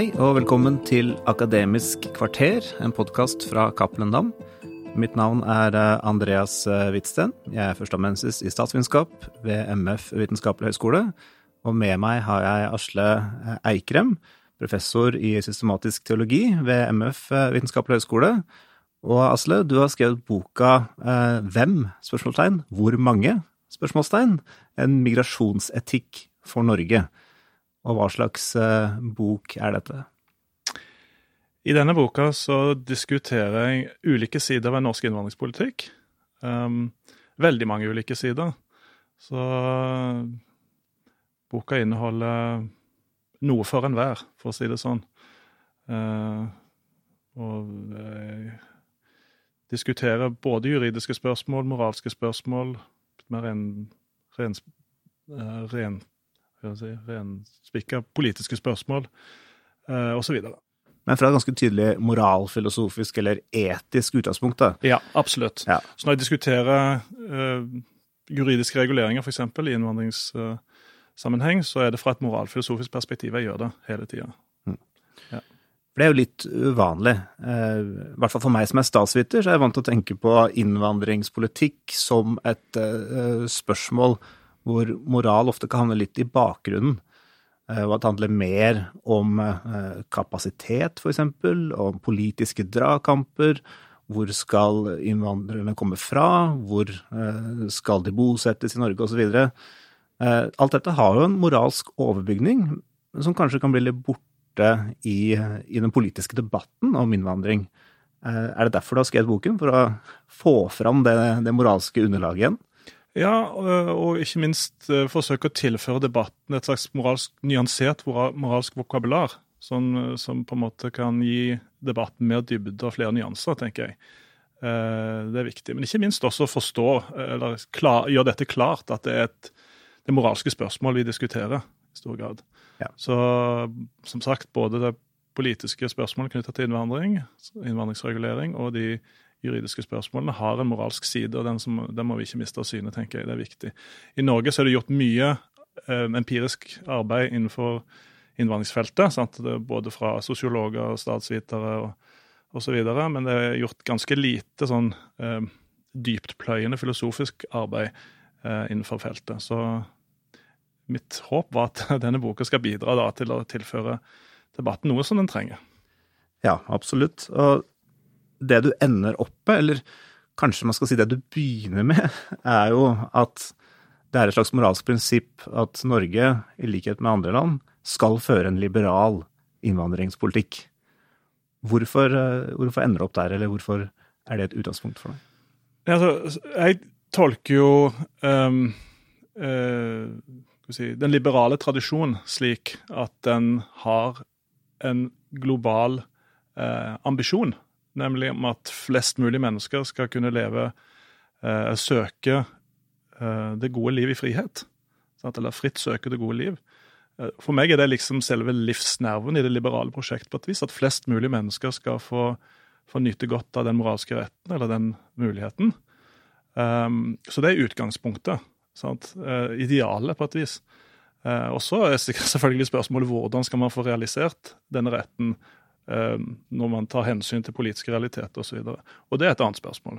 Hei og velkommen til Akademisk kvarter, en podkast fra Cappelen Dam. Mitt navn er eh, Andreas eh, Hvitsten. Jeg er førsteamanuensis i statsvitenskap ved MF Vitenskapelig høgskole. Og med meg har jeg Asle eh, Eikrem, professor i systematisk teologi ved MF Vitenskapelig høgskole. Og Asle, du har skrevet boka Hvem? spørsmålstegn, Hvor mange? spørsmålstegn, En migrasjonsetikk for Norge. Og hva slags bok er dette? I denne boka så diskuterer jeg ulike sider ved norsk innvandringspolitikk. Um, veldig mange ulike sider. Så boka inneholder noe for enhver, for å si det sånn. Uh, og jeg diskuterer både juridiske spørsmål, moralske spørsmål, mer ren, ren, uh, ren, si, renspikka politiske spørsmål, eh, osv men fra et ganske tydelig moralfilosofisk eller etisk utgangspunkt. da. Ja, absolutt. Ja. Så når jeg diskuterer eh, juridiske reguleringer, f.eks. i innvandringssammenheng, så er det fra et moralfilosofisk perspektiv jeg gjør det hele tida. Mm. Ja. For det er jo litt uvanlig. Uh, I hvert fall for meg som er statsviter, så er jeg vant til å tenke på innvandringspolitikk som et uh, spørsmål hvor moral ofte kan havne litt i bakgrunnen. Eh, og at det handler mer om eh, kapasitet, f.eks., om politiske dragkamper. Hvor skal innvandrerne komme fra? Hvor eh, skal de bosettes i Norge, osv. Alt dette har jo en moralsk overbygning, som kanskje kan bli litt borte i, i den politiske debatten om innvandring. Er det derfor du har skrevet boken? For å få fram det, det moralske underlaget igjen? Ja, og ikke minst eh, forsøke å tilføre debatten et slags moralsk, nyansert moralsk vokabular. Som, som, på en måte kan gi debatten mer dybde og flere nyanser, tenker jeg. Eh, det er viktig. Men ikke minst også forstå, eller klar, gjøre dette klart, at det er et, det moralske spørsmål vi diskuterer i stor grad. Ja. Så som sagt, både det politiske spørsmålet knytta til innvandring, innvandringsregulering, og de juridiske spørsmålene har en moralsk side, og den, som, den må vi ikke miste av syne, tenker jeg. Det er viktig. I Norge så er det gjort mye eh, empirisk arbeid innenfor innvandringsfeltet. Sant? både fra sosiologer og statsvitere og osv. Men det er gjort ganske lite sånn eh, dyptpløyende filosofisk arbeid eh, innenfor feltet. Så mitt håp var at denne boka skal bidra da, til å tilføre debatten noe som den trenger. Ja, absolutt. Og det du ender opp med, eller kanskje man skal si det du begynner med, er jo at det er et slags moralsk prinsipp at Norge, i likhet med andre land, skal føre en liberal innvandringspolitikk. Hvorfor, eh, hvorfor ender du opp der, eller hvorfor er det et utgangspunkt for deg? Altså, jeg tolker jo um, uh, si, den liberale tradisjonen slik at den har en global uh, ambisjon nemlig om at flest mulig mennesker skal kunne leve eh, Søke eh, det gode liv i frihet. Sant? Eller fritt søke det gode liv. Eh, for meg er det liksom selve livsnerven i det liberale prosjektet på et vis. At flest mulig mennesker skal få, få nyte godt av den moralske retten, eller den muligheten. Um, så det er utgangspunktet. Sant? Uh, idealet, på et vis. Uh, og så er selvfølgelig spørsmålet hvordan skal man få realisert denne retten når man tar hensyn til politiske realiteter osv. Og, og det er et annet spørsmål.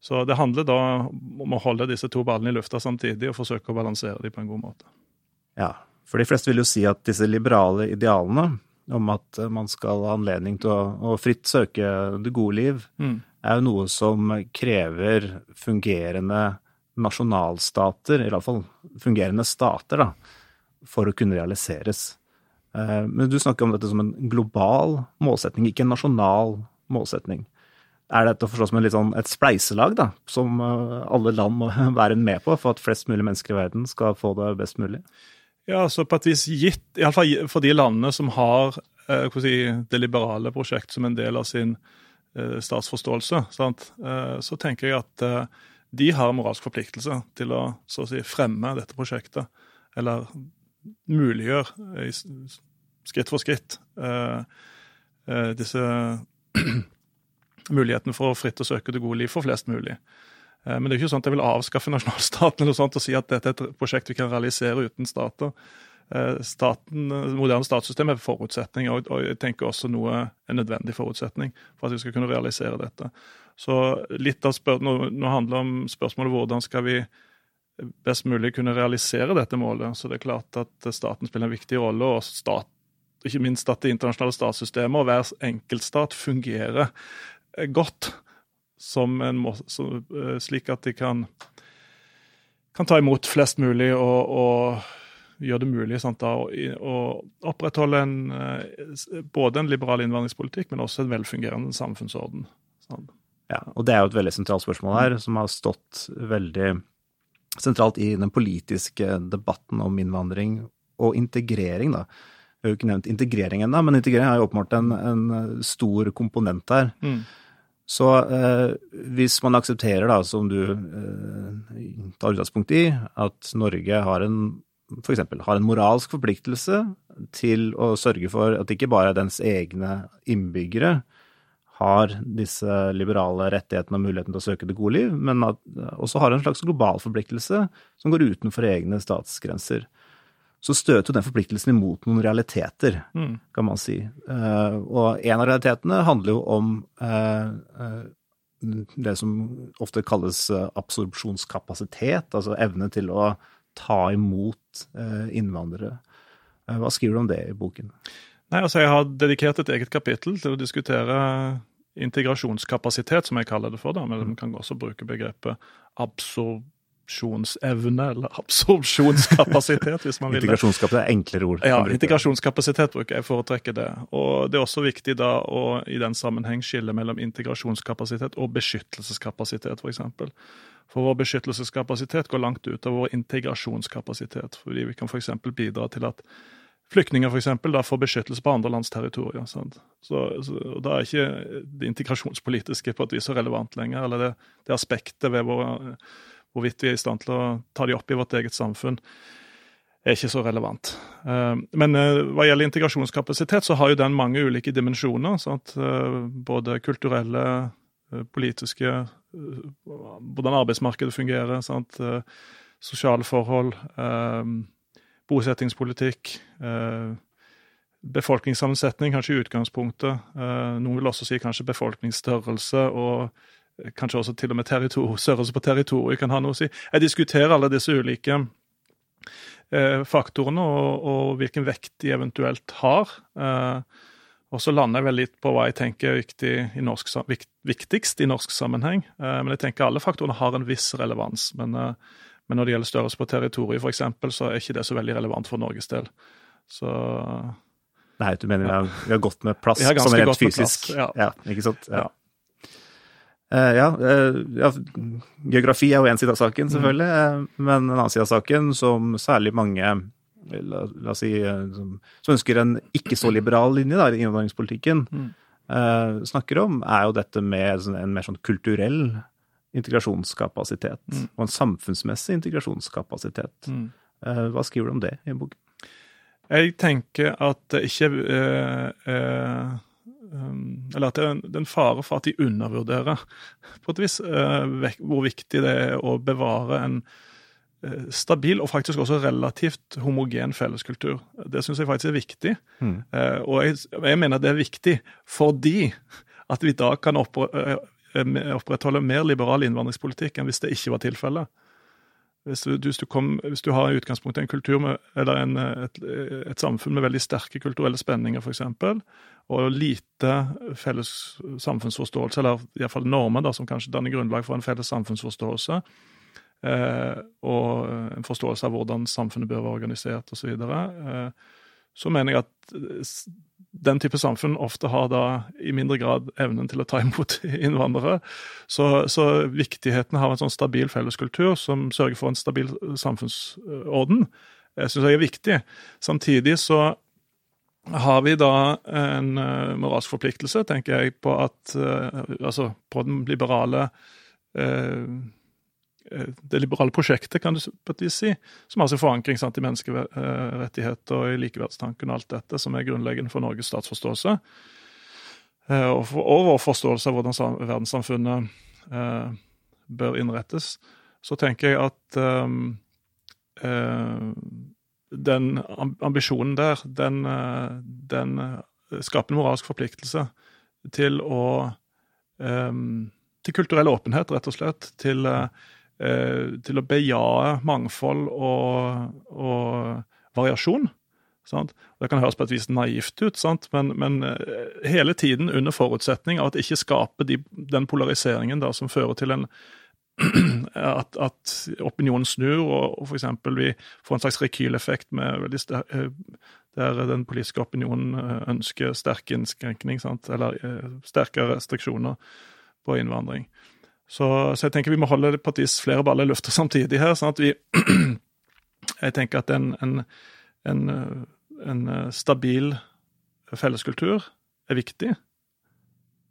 Så det handler da om å holde disse to ballene i lufta samtidig og forsøke å balansere dem på en god måte. Ja, for de fleste vil jo si at disse liberale idealene om at man skal ha anledning til å, å fritt søke det gode liv, mm. er jo noe som krever fungerende nasjonalstater, i hvert fall fungerende stater, da, for å kunne realiseres. Eh, men du snakker om dette som en global målsetning, ikke en nasjonal målsetning. Er dette å forstå som sånn, et spleiselag, da, som eh, alle land må være med på for at flest mulig mennesker i verden skal få det best mulig? Ja, så på et vis gitt, iallfall for de landene som har eh, si, det liberale prosjekt som en del av sin statsforståelse, sant? så tenker jeg at de har moralsk forpliktelse til å å si, fremme dette prosjektet. Eller muliggjør skritt for skritt eh, eh, disse mulighetene for å fritt å søke det gode liv for flest mulig. Eh, men det er ikke sånn at jeg vil avskaffe nasjonalstaten eller sånt og si at dette er et prosjekt vi kan realisere uten stater. staten, moderne statssystem er forutsetning, og, jeg tenker også noe er nødvendig forutsetning for at vi skal kunne realisere dette. Så litt av spør nå, nå handler det om spørsmålet hvordan skal vi best mulig kunne realisere dette målet. Så det er klart at staten spiller en viktig rolle, og stat, ikke minst at det internasjonale statssystemet og hver enkeltstat fungerer godt som en må, eh, slik at de kan, kan, ta imot flest mulig og, og gjøre det mulig sant, da, å, å, opprettholde en, eh, både en liberal innvandringspolitikk, men også en velfungerende samfunnsorden. Sant? Ja, og Det er jo et veldig sentralt spørsmål her, som har stått veldig sentralt i den politiske debatten om innvandring og integrering. da. Vi har jo ikke nevnt integrering ennå, men integrering er jo åpenbart en, en stor komponent her. Mm. Så eh, hvis man aksepterer, da, som du eh, tar utgangspunkt i, at Norge har en for eksempel, har en moralsk forpliktelse til å sørge for at det ikke bare er dens egne innbyggere har disse liberale rettighetene og muligheten til å søke det gode liv, men at også har en slags global forpliktelse som går utenfor egne statsgrenser så støter jo den forpliktelsen imot noen realiteter, mm. kan man si. Uh, og en av realitetene handler jo om uh, uh, det som ofte kalles absorpsjonskapasitet, altså evne til å ta imot innvandrere. Hva skriver du om det i boken? Nei, altså Jeg har dedikert et eget kapittel til å diskutere integrasjonskapasitet, som jeg kaller det for. da, men Man kan også bruke begrepet absorpsjonsevne eller absorpsjonskapasitet, hvis man vil. Integrasjonskapasitet er enklere ord. Ja, integrasjonskapasitet bruker jeg foretrekker det. Og Det er også viktig da å i den sammenheng skille mellom integrasjonskapasitet og beskyttelseskapasitet, f.eks. For, for vår beskyttelseskapasitet går langt ut av vår integrasjonskapasitet. fordi vi kan f.eks. bidra til at flyktninger for da får beskyttelse på andre lands territorier. Så, så, Da er ikke det integrasjonspolitiske på et vis så relevant lenger. Eller det, det aspektet ved vår hvorvidt vi er i stand til å ta de opp i vårt eget samfunn, er ikke så relevant. Eh, men eh, hva gjelder integrasjonskapasitet, så har jo den mange ulike dimensjoner. Sant? Eh, både kulturelle, politiske, hvordan arbeidsmarkedet fungerer, sant? sosiale forhold, bosettingspolitikk. Befolkningssammensetning, kanskje i utgangspunktet. Noen vil også si kanskje befolkningsstørrelse og Kanskje også til og med størrelse på territoriet kan ha noe å si. Jeg diskuterer alle disse ulike eh, faktorene og, og, hvilken vekt de eventuelt har. Eh, og så lander jeg vel litt på hva jeg tenker er viktig i norsk, viktigst i norsk sammenheng. Eh, men jeg tenker alle faktorene har en viss relevans. Men, eh, men når det gjelder størrelse på territoriet, f.eks., så er ikke det så veldig relevant for Norges del. Så Nei, du mener har, vi har gått med plass som rent fysisk? Plass, ja. ja. Ikke sant? Ja. ja. Uh, ja, uh, ja, geografi er jo én side av saken, mm. selvfølgelig. Mm. Uh, men en annen side av saken, som særlig mange la, la oss si, som, som, ønsker en ikke så liberal linje da, i innvandringspolitikken, mm. snakker om, er jo dette med sånn, en mer sånn kulturell integrasjonskapasitet. Mm. Og en samfunnsmessig integrasjonskapasitet. Mm. hva skriver du om det i boken? Jeg tenker at det ikke er Um, eller at det er, en, en fare for at de undervurderer på et vis hvor viktig det er å bevare en stabil og faktisk også relativt homogen felleskultur. Det syns jeg faktisk er viktig. Mm. Og jeg, jeg, mener det er viktig fordi at vi da kan opprettholde mer liberal innvandringspolitikk enn hvis det ikke var tilfellet. Hvis du, hvis, du kom, hvis du, har i utgangspunktet en kultur med, eller en, et, et, samfunn med veldig sterke kulturelle spenninger, f.eks., og lite felles samfunnsforståelse, eller iallfall normer da, som kanskje danner grunnlag for en felles samfunnsforståelse, eh, og en forståelse av hvordan samfunnet bør være organisert osv., så, videre, eh, så mener jeg at den type samfunn ofte har da i mindre grad evnen til å ta imot innvandrere. Så, så viktigheten av en sånn stabil felleskultur som sørger for en stabil samfunnsorden, jeg syns jeg er viktig. Samtidig så har vi da en uh, moralsk forpliktelse, tenker jeg, på at uh, Altså på den liberale Eh, det liberale prosjektet, kan du på et vis si, som har sin forankring sant, i menneskerettigheter og i likeverdstanken og alt dette, som er grunnleggende for Norges statsforståelse. Eh, og, for, og vår forståelse av hvordan verdenssamfunnet eh, bør innrettes. Så tenker jeg at eh, den ambisjonen der, den, den skaper en moralsk forpliktelse til å Til kulturell åpenhet, rett og slett. Til, til å bejae mangfold og, og variasjon. Sant? Det kan høres på et vis naivt ut, men, men, hele tiden under forutsetning av at det ikke skaper de, den polariseringen da, som fører til en at, at, opinionen snur, og, og f.eks. vi får en slags rekyleffekt eh, der den politiske opinionen eh, ønsker sterk innskrenkning, sant? eller eh, sterkere restriksjoner på innvandring. Så, så, jeg tenker vi må holde på et vis flere baller i lufta samtidig her. sånn at vi Jeg tenker at en, en, en, en stabil felleskultur er viktig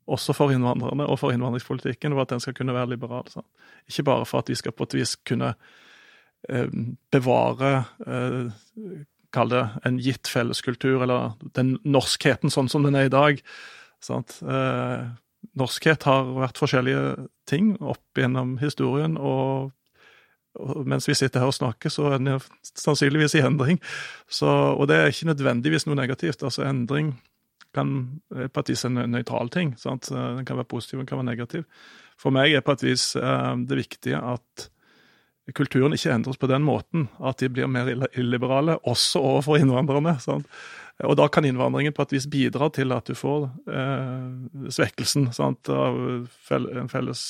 også for innvandrerne og for innvandringspolitikken, og at den skal kunne være liberal. Sant? Ikke bare for at vi skal på et vis kunne eh, bevare eh, Kall det en gitt felleskultur, eller den norskheten sånn som den er i dag. Sant? Eh, norskhet har vært forskjellige ting opp gjennom historien, og, og mens vi sitter her og snakker, så er den sannsynligvis i endring. Så, og det er ikke nødvendigvis noe negativt. altså Endring kan på et vis en nøytral ting. Sant? Den kan være positiv, den kan være negativ. For meg er på et vis eh, det viktige at kulturen ikke endres på den måten at de blir mer illiberale, også overfor innvandrerne. Sant? Og da kan innvandringen på et vis bidra til at du får eh, svekkelsen sant? av en felles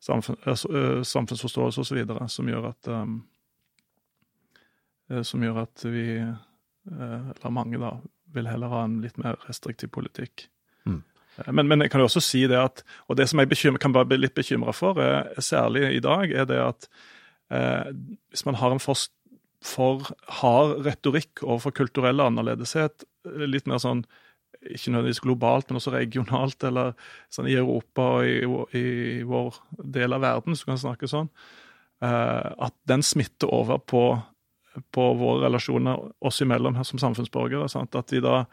samfunn, eh, samfunnsforståelse osv. som gjør at um, som gjør at vi, eller mange, da, vil heller ha en litt mer restriktiv politikk. Mm. Eh, men, men, jeg kan jo også si det at Og det som jeg bekymrer, kan være litt bekymra for, er, særlig i dag, er det at eh, hvis man har en for, for hard retorikk overfor kulturell annerledeshet, eh, litt mer sånn ikke nødvendigvis globalt, men også regionalt, eller sånn i Europa og i, i, vår del av verden, så kan man snakke sånn, eh, at den smitter over på på våre relasjoner oss imellom her som samfunnsborgere. Sant? At vi da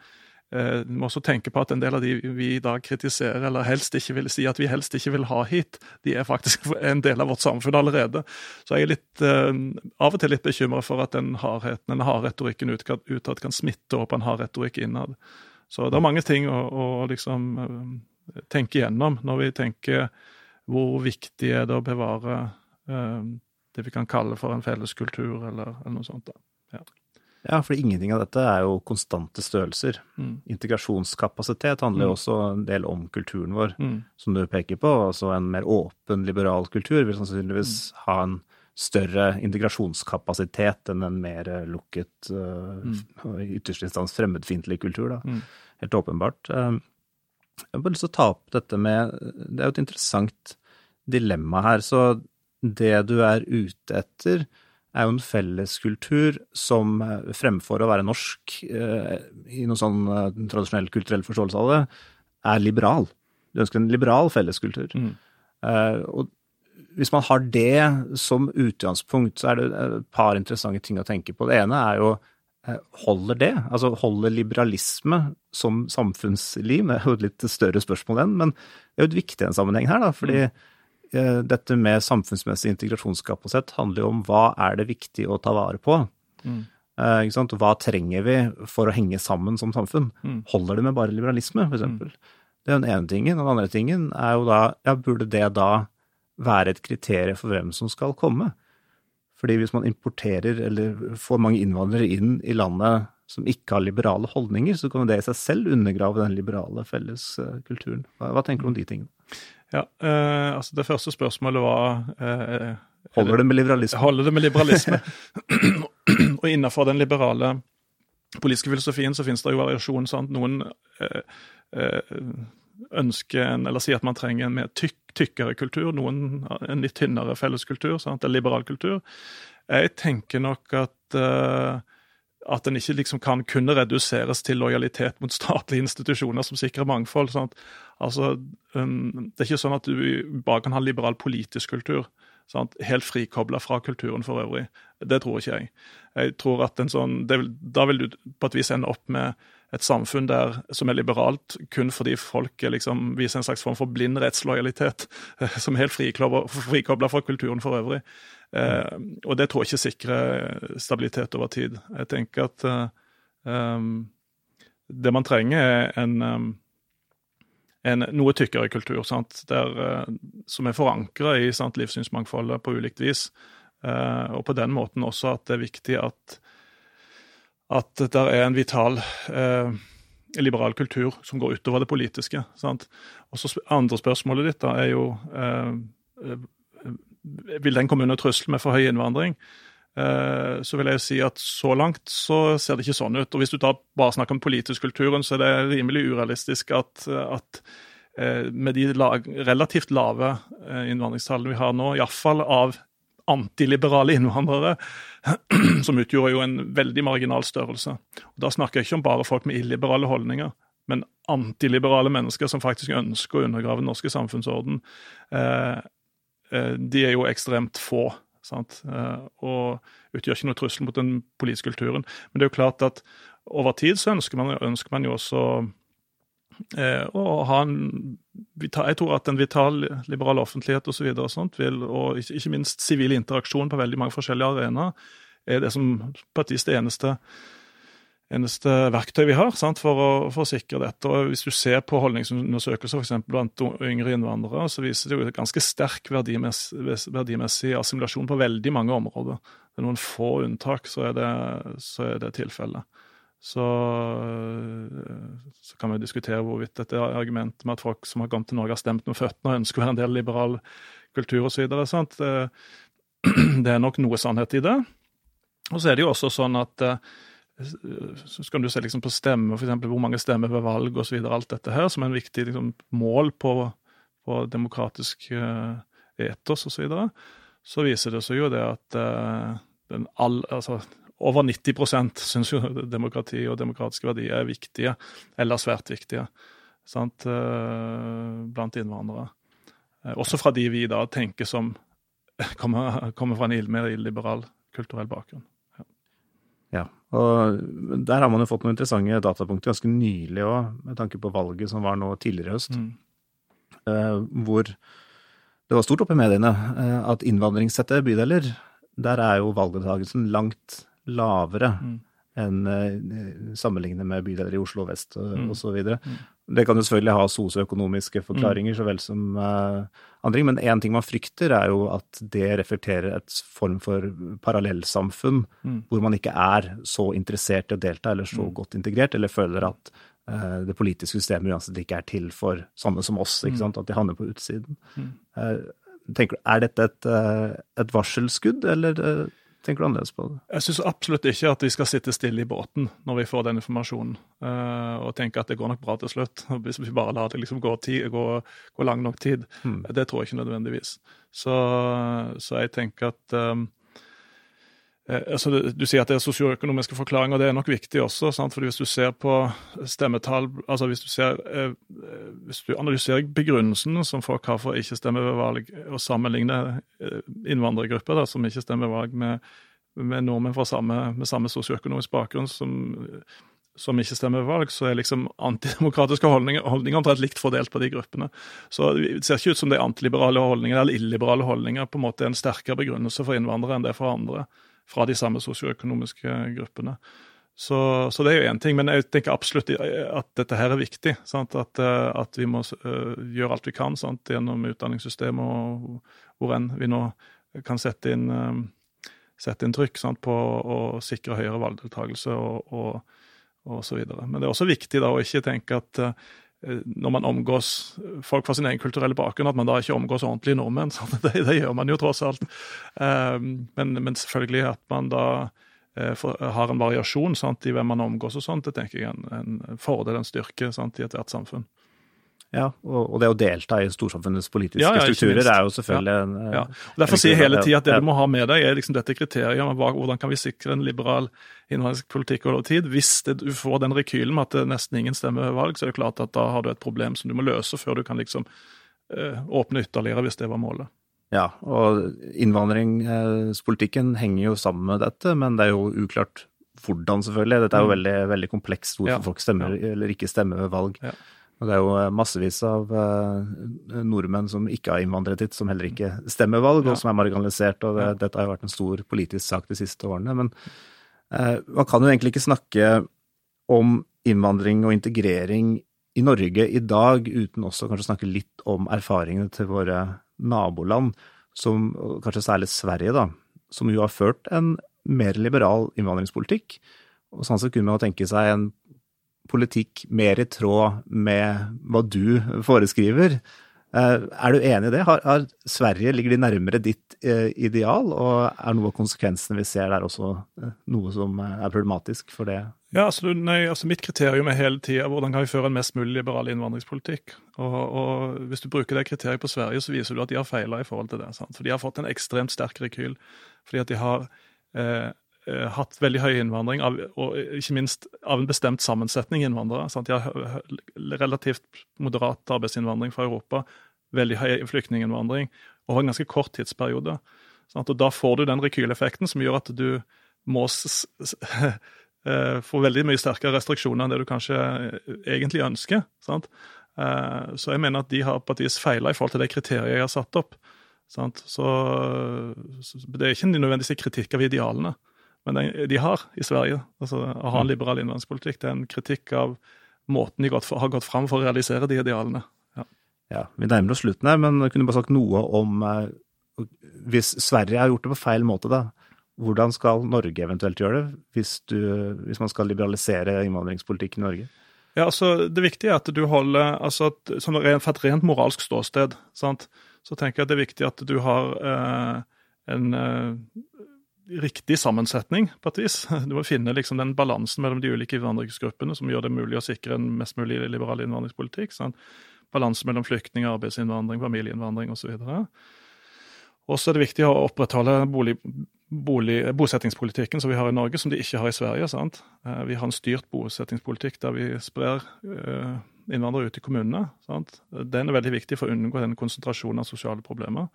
eh, må også tenke på at en del av de vi i dag kritiserer, eller helst ikke vil si at vi helst ikke vil ha hit, de er faktisk en del av vårt samfunn allerede. Så jeg er litt, eh, av og til litt bekymra for at den hardheten, den harde retorikken utad kan smitte opp en hard retorikk innad. Så det er mange ting å, å liksom eh, tenke igjennom når vi tenker hvor viktig er det å bevare eh, det vi kan kalle for en felles kultur, eller, eller noe sånt. da. Ja. Ja, for ingenting av dette er jo konstante størrelser. Mm. Integrasjonskapasitet handler jo mm. også en del om kulturen vår, mm. som du peker på. Altså en mer åpen, liberal kultur vil sannsynligvis mm. ha en større integrasjonskapasitet enn en mer lukket, uh, i ytterste instans fremmedfiendtlig kultur. da. Helt åpenbart. Uh, jeg har bare lyst til å ta opp dette med Det er jo et interessant dilemma her. så det du er ute etter, er jo en felleskultur som eh, fremfor å være norsk eh, i noen sånn eh, tradisjonell kulturell forståelse av det, er liberal. Du ønsker en liberal felleskultur. Mm. Og hvis man har det som utgangspunkt, så er det et par interessante ting å tenke på. Det ene er jo holder det? Altså holder liberalisme som samfunnsliv? Det er jo et litt større spørsmål enn, men det er jo et viktig en sammenheng her, da. fordi mm dette med samfunnsmessig integrasjonskapasitet handler jo om hva er det viktig å ta vare på. Mm. Eh, hva trenger vi for å henge sammen som samfunn? Mm. Holder det med bare liberalisme, f.eks.? Mm. Det er den ene tingen. Den andre tingen er jo da ja, burde det da være et kriterium for hvem som skal komme? Fordi hvis man importerer eller får mange innvandrere inn i landet som ikke har liberale holdninger, så kan det i seg selv undergrave den liberale felleskulturen. Hva, hva tenker du om de tingene? Ja, eh, altså Det første spørsmålet var eh, Holder det med liberalisme? Holder det med liberalisme. og innenfor den liberale politiske filosofien så finnes det jo variasjon. sant? Noen eh, eh, ønsker en, eller sier at man trenger en mer tykk, tykkere kultur, noen en litt tynnere felleskultur, sant? en liberal kultur. Jeg tenker nok at eh, at den ikke liksom kan kunne reduseres til lojalitet mot statlige institusjoner som sikrer mangfold. Sant? Altså, um, Det er ikke sånn at du bare kan ha liberal politisk kultur. Sant? Helt frikobla fra kulturen for øvrig. Det tror ikke jeg. Jeg tror at en sånn, vil, Da vil du på et vis ende opp med et samfunn der, som er liberalt kun fordi folk liksom, viser en slags form for blind rettslojalitet, som er helt frikobla fra kulturen for øvrig. Eh, og det tror jeg ikke sikrer stabilitet over tid. Jeg tenker at eh, um, det man trenger, er en, um, en noe tykkere kultur, Der, uh, som er forankra i sant, livssynsmangfoldet på ulikt vis. Eh, og på den måten også at det er viktig at at det er en vital eh, liberal kultur som går utover det politiske. Sant? Og så Andre spørsmålet ditt da er jo eh, eh Vil den komme under trussel med for høy innvandring? Eh, så vil jeg si at så langt så ser det ikke sånn ut. Og Hvis du da bare snakker om politisk kulturen, så er det rimelig urealistisk at, at eh, med de lag, relativt lave eh, innvandringstallene vi har nå, iallfall av antiliberale innvandrere, som utgjorde jo en veldig marginal størrelse. Og da snakker jeg ikke om bare folk med illiberale holdninger, men antiliberale mennesker som faktisk ønsker å undergrave den norske samfunnsorden. Eh, de er jo ekstremt få. Sant? Eh, og utgjør ikke noe trussel mot den politiske kulturen. Men det er jo klart at over tid så ønsker man, ønsker man jo også Eh, å ha en Jeg tror at en vital liberal offentlighet og så og vil, og ikke, minst sivil interaksjon på veldig mange forskjellige arenaer, er det som partiets eneste, eneste verktøy vi har sant, for, å, for å sikre dette. Og Hvis du ser på holdningsundersøkelser f.eks. blant yngre innvandrere, så viser det jo et ganske sterk verdimessig, verdimessig assimilasjon på veldig mange områder. Det er noen få unntak, så er det, det tilfellet. Så, så, kan vi diskutere hvorvidt dette argumentet med at folk som har kommet til Norge, har stemt med føttene og ønsker å være en del liberal kultur osv. Det, det er nok noe sannhet i det. Og så er det jo også sånn at så skal du se liksom på stemmer, f.eks. hvor mange stemmer ved valg osv. Alt dette her som er en viktig liksom, mål på, på demokratisk uh, etos osv. Så, videre. så viser det seg jo det at uh, den all, altså, over 90 syns jo demokrati og demokratiske verdier er viktige, eller svært viktige, sant, Uh, blant innvandrere. Også fra de vi da tenker som kommer, kommer fra en mer illiberal kulturell bakgrunn. Ja. Og der har man jo fått noen interessante datapunkter ganske nylig òg, med tanke på valget som var nå tidligere i høst. Mm. Uh, hvor det var stort oppe i mediene uh, at innvandringstette bydeler, der er jo valgdeltakelsen langt lavere mm. enn uh, sammenlignet med bydeler i Oslo vest og mm. osv. Mm. Det kan jo selvfølgelig ha sosioøkonomiske forklaringer mm. så vel som uh, andre ting, men én ting man frykter, er jo at det reflekterer et form for parallellsamfunn mm. hvor man ikke er så interessert i å delta eller så mm. godt integrert, eller føler at uh, det politiske systemet uansett ikke er til for sånne som oss, ikke sant? at de havner på utsiden. Tenker du, Er dette et, et varselskudd, eller Tenker du annerledes på det? Jeg syns absolutt ikke at vi skal sitte stille i båten når vi får den informasjonen, uh, og tenke at det går nok bra til slutt, hvis vi bare lar det liksom gå, tid, gå, gå lang nok tid. Mm. Det tror jeg ikke nødvendigvis. Så, så jeg tenker at um, altså Du sier at det er sosioøkonomiske forklaringer, og det er nok viktig også. Sant? fordi Hvis du ser på stemmetall altså hvis du, ser, eh, hvis du analyserer begrunnelsen som folk har for ikke stemme ved valg, og sammenligner innvandrergrupper da, som ikke stemmer ved valg, med, med nordmenn fra samme, med samme sosioøkonomisk bakgrunn som, som ikke stemmer ved valg, så er liksom antidemokratiske holdninger, holdninger omtrent likt fordelt på de gruppene. Så Det ser ikke ut som det er antiliberale holdninger eller illiberale holdninger på en måte er en sterkere begrunnelse for innvandrere enn det er for andre fra de samme sosioøkonomiske gruppene. Så, så, det er jo én ting, men jeg tenker absolutt at dette her er viktig. At, eh, at, vi må uh, gjøre alt vi kan sant? gjennom utdanningssystemet og hvor enn vi nå kan sette inn, uh, sette inn trykk sant? på å sikre høyere valgdeltakelse og, og, og, så videre. Men det er også viktig da å ikke tenke at Eh, når man omgås folk fra sin egen kulturelle bakgrunn, at man da ikke omgås ordentlige nordmenn. Det, det, gjør man jo tross alt. Eh, men, men selvfølgelig at man da eh, har en variasjon sant, i hvem man omgås og sånt, det tenker jeg er en, en fordel, en styrke sant, i ethvert samfunn. Ja, og det å delta i storsamfunnets politiske ja, ja, strukturer er jo selvfølgelig ja, en, ja. Og Derfor sier jeg hele tida at det du må ha med deg, er liksom dette kriteriet om hvordan kan vi sikre en liberal innvandringspolitikk over tid. Hvis det, du får den rekylen med at det nesten ingen stemmer ved valg, så er det klart at da har du et problem som du må løse før du kan liksom eh, åpne ytterligere, hvis det var målet. Ja, og innvandringspolitikken henger jo sammen med dette, men det er jo uklart hvordan, selvfølgelig. Dette er jo mm. veldig, veldig komplekst hvorfor folk stemmer eller ikke stemmer ved valg. Ja. Og det er jo eh, massevis av uh, nordmenn som ikke har innvandret hit, som heller ikke stemmer valg, og som er marginalisert. og det, Dette har jo vært en stor politisk sak de siste årene. Men eh, man kan jo egentlig ikke snakke om innvandring og integrering i Norge i dag uten også kanskje snakke litt om erfaringene til våre naboland, som kanskje særlig Sverige, da, som jo har ført en mer liberal innvandringspolitikk. Og sånn sett kunne man tenke seg en politikk mer i tråd med hva du foreskriver. Eh, er du enig i det? Har, har Sverige, Ligger de nærmere ditt eh, ideal, og er noe av konsekvensene vi ser der også eh, noe som er problematisk for det? Ja, altså, nei, altså Mitt kriterium er hele tida hvordan kan vi føre en mest mulig liberal innvandringspolitikk. Og, og, Hvis du bruker det kriteriet på Sverige, så viser du at de har feila i forhold til det. Sant? For De har fått en ekstremt sterk rekyl. Fordi at de har eh, Eh, hatt veldig høy innvandring, av, og ikke minst av en bestemt sammensetning innvandrere. Sant? De har relativt moderat arbeidsinnvandring fra Europa, veldig høy flyktninginnvandring og en ganske kort tidsperiode. Sant? Og Da får du den rekyleffekten som gjør at du må eh, få veldig mye sterkere restriksjoner enn det du kanskje eh, egentlig ønsker. Sant? Så jeg mener at de har på et vis feila i forhold til det kriteriet jeg har satt opp. Sant? Så, det er ikke nødvendigvis kritikk av idealene. Men de, de har i Sverige. altså Å ha en mm. liberal innvandringspolitikk det er en kritikk av måten de gått for, har gått fram for å realisere de idealene. Ja, ja Vi nærmer oss slutten her, men kunne du bare sagt noe om eh, Hvis Sverige har gjort det på feil måte, da, hvordan skal Norge eventuelt gjøre det, hvis, du, hvis man skal liberalisere innvandringspolitikken i Norge? Ja, altså Det viktige er at du holder altså at, sånn, For et rent moralsk ståsted sant, så tenker jeg at det er viktig at du har eh, en eh, riktig sammensetning, på et vis. Du må finne liksom den balansen mellom de ulike innvandringsgruppene som gjør det mulig å sikre en mest mulig liberal innvandringspolitikk. Sånn. Balanse mellom flyktninger, arbeidsinnvandring, familieinnvandring osv. Og så er det viktig å opprettholde bolig, bolig, bosettingspolitikken som vi har i Norge, som de ikke har i Sverige. sant? Eh, vi har en styrt bosettingspolitikk der vi sprer eh, innvandrere ut i kommunene. sant? Den er veldig viktig for å unngå den konsentrasjonen av sosiale problemer.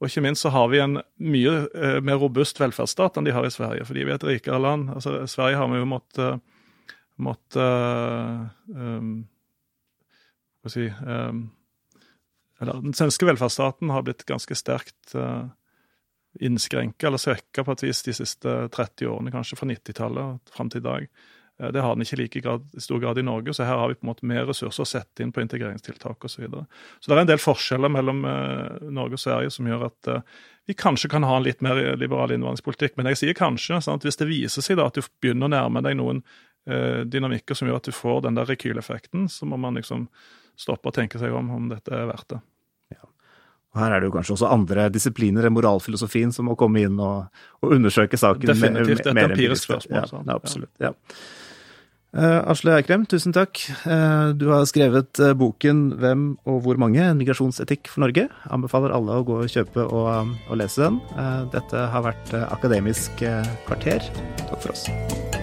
Og ikke minst så har vi en mye eh, mer robust velferdsstat enn de har i Sverige. Fordi vi er et rikere land. Altså, Sverige har vi jo måttet måtte, um, Hva si um, eller, Den svenske velferdsstaten har blitt ganske sterkt uh, innskrenka eller svekka på et vis de siste 30 årene, kanskje fra 90-tallet fram til i dag. Eh, det har den ikke i like grad, stor grad i Norge, så her har vi på en måte mer ressurser å sette inn på integreringstiltak osv. Så, videre. så det er en del forskjeller mellom eh, Norge og Sverige som gjør at eh, vi kanskje kan ha en litt mer liberal innvandringspolitikk. Men jeg sier kanskje. Sant? Hvis det viser seg da at du begynner å nærme deg noen dynamikker som gjør at du får den der rekyleffekten, så må man liksom stoppe og tenke seg om om dette er verdt det. Og Her er det jo kanskje også andre disipliner enn moralfilosofien som må komme inn og, og undersøke saken. Definitivt. det er empirisk spørsmål. Ja, ja, absolutt. ja. Uh, Asle Eikrem, tusen takk. Uh, du har skrevet uh, boken 'Hvem og hvor mange? En migrasjonsetikk for Norge'. Anbefaler alle å gå og kjøpe og, og lese den. dette har vært Akademisk kvarter. Takk for oss.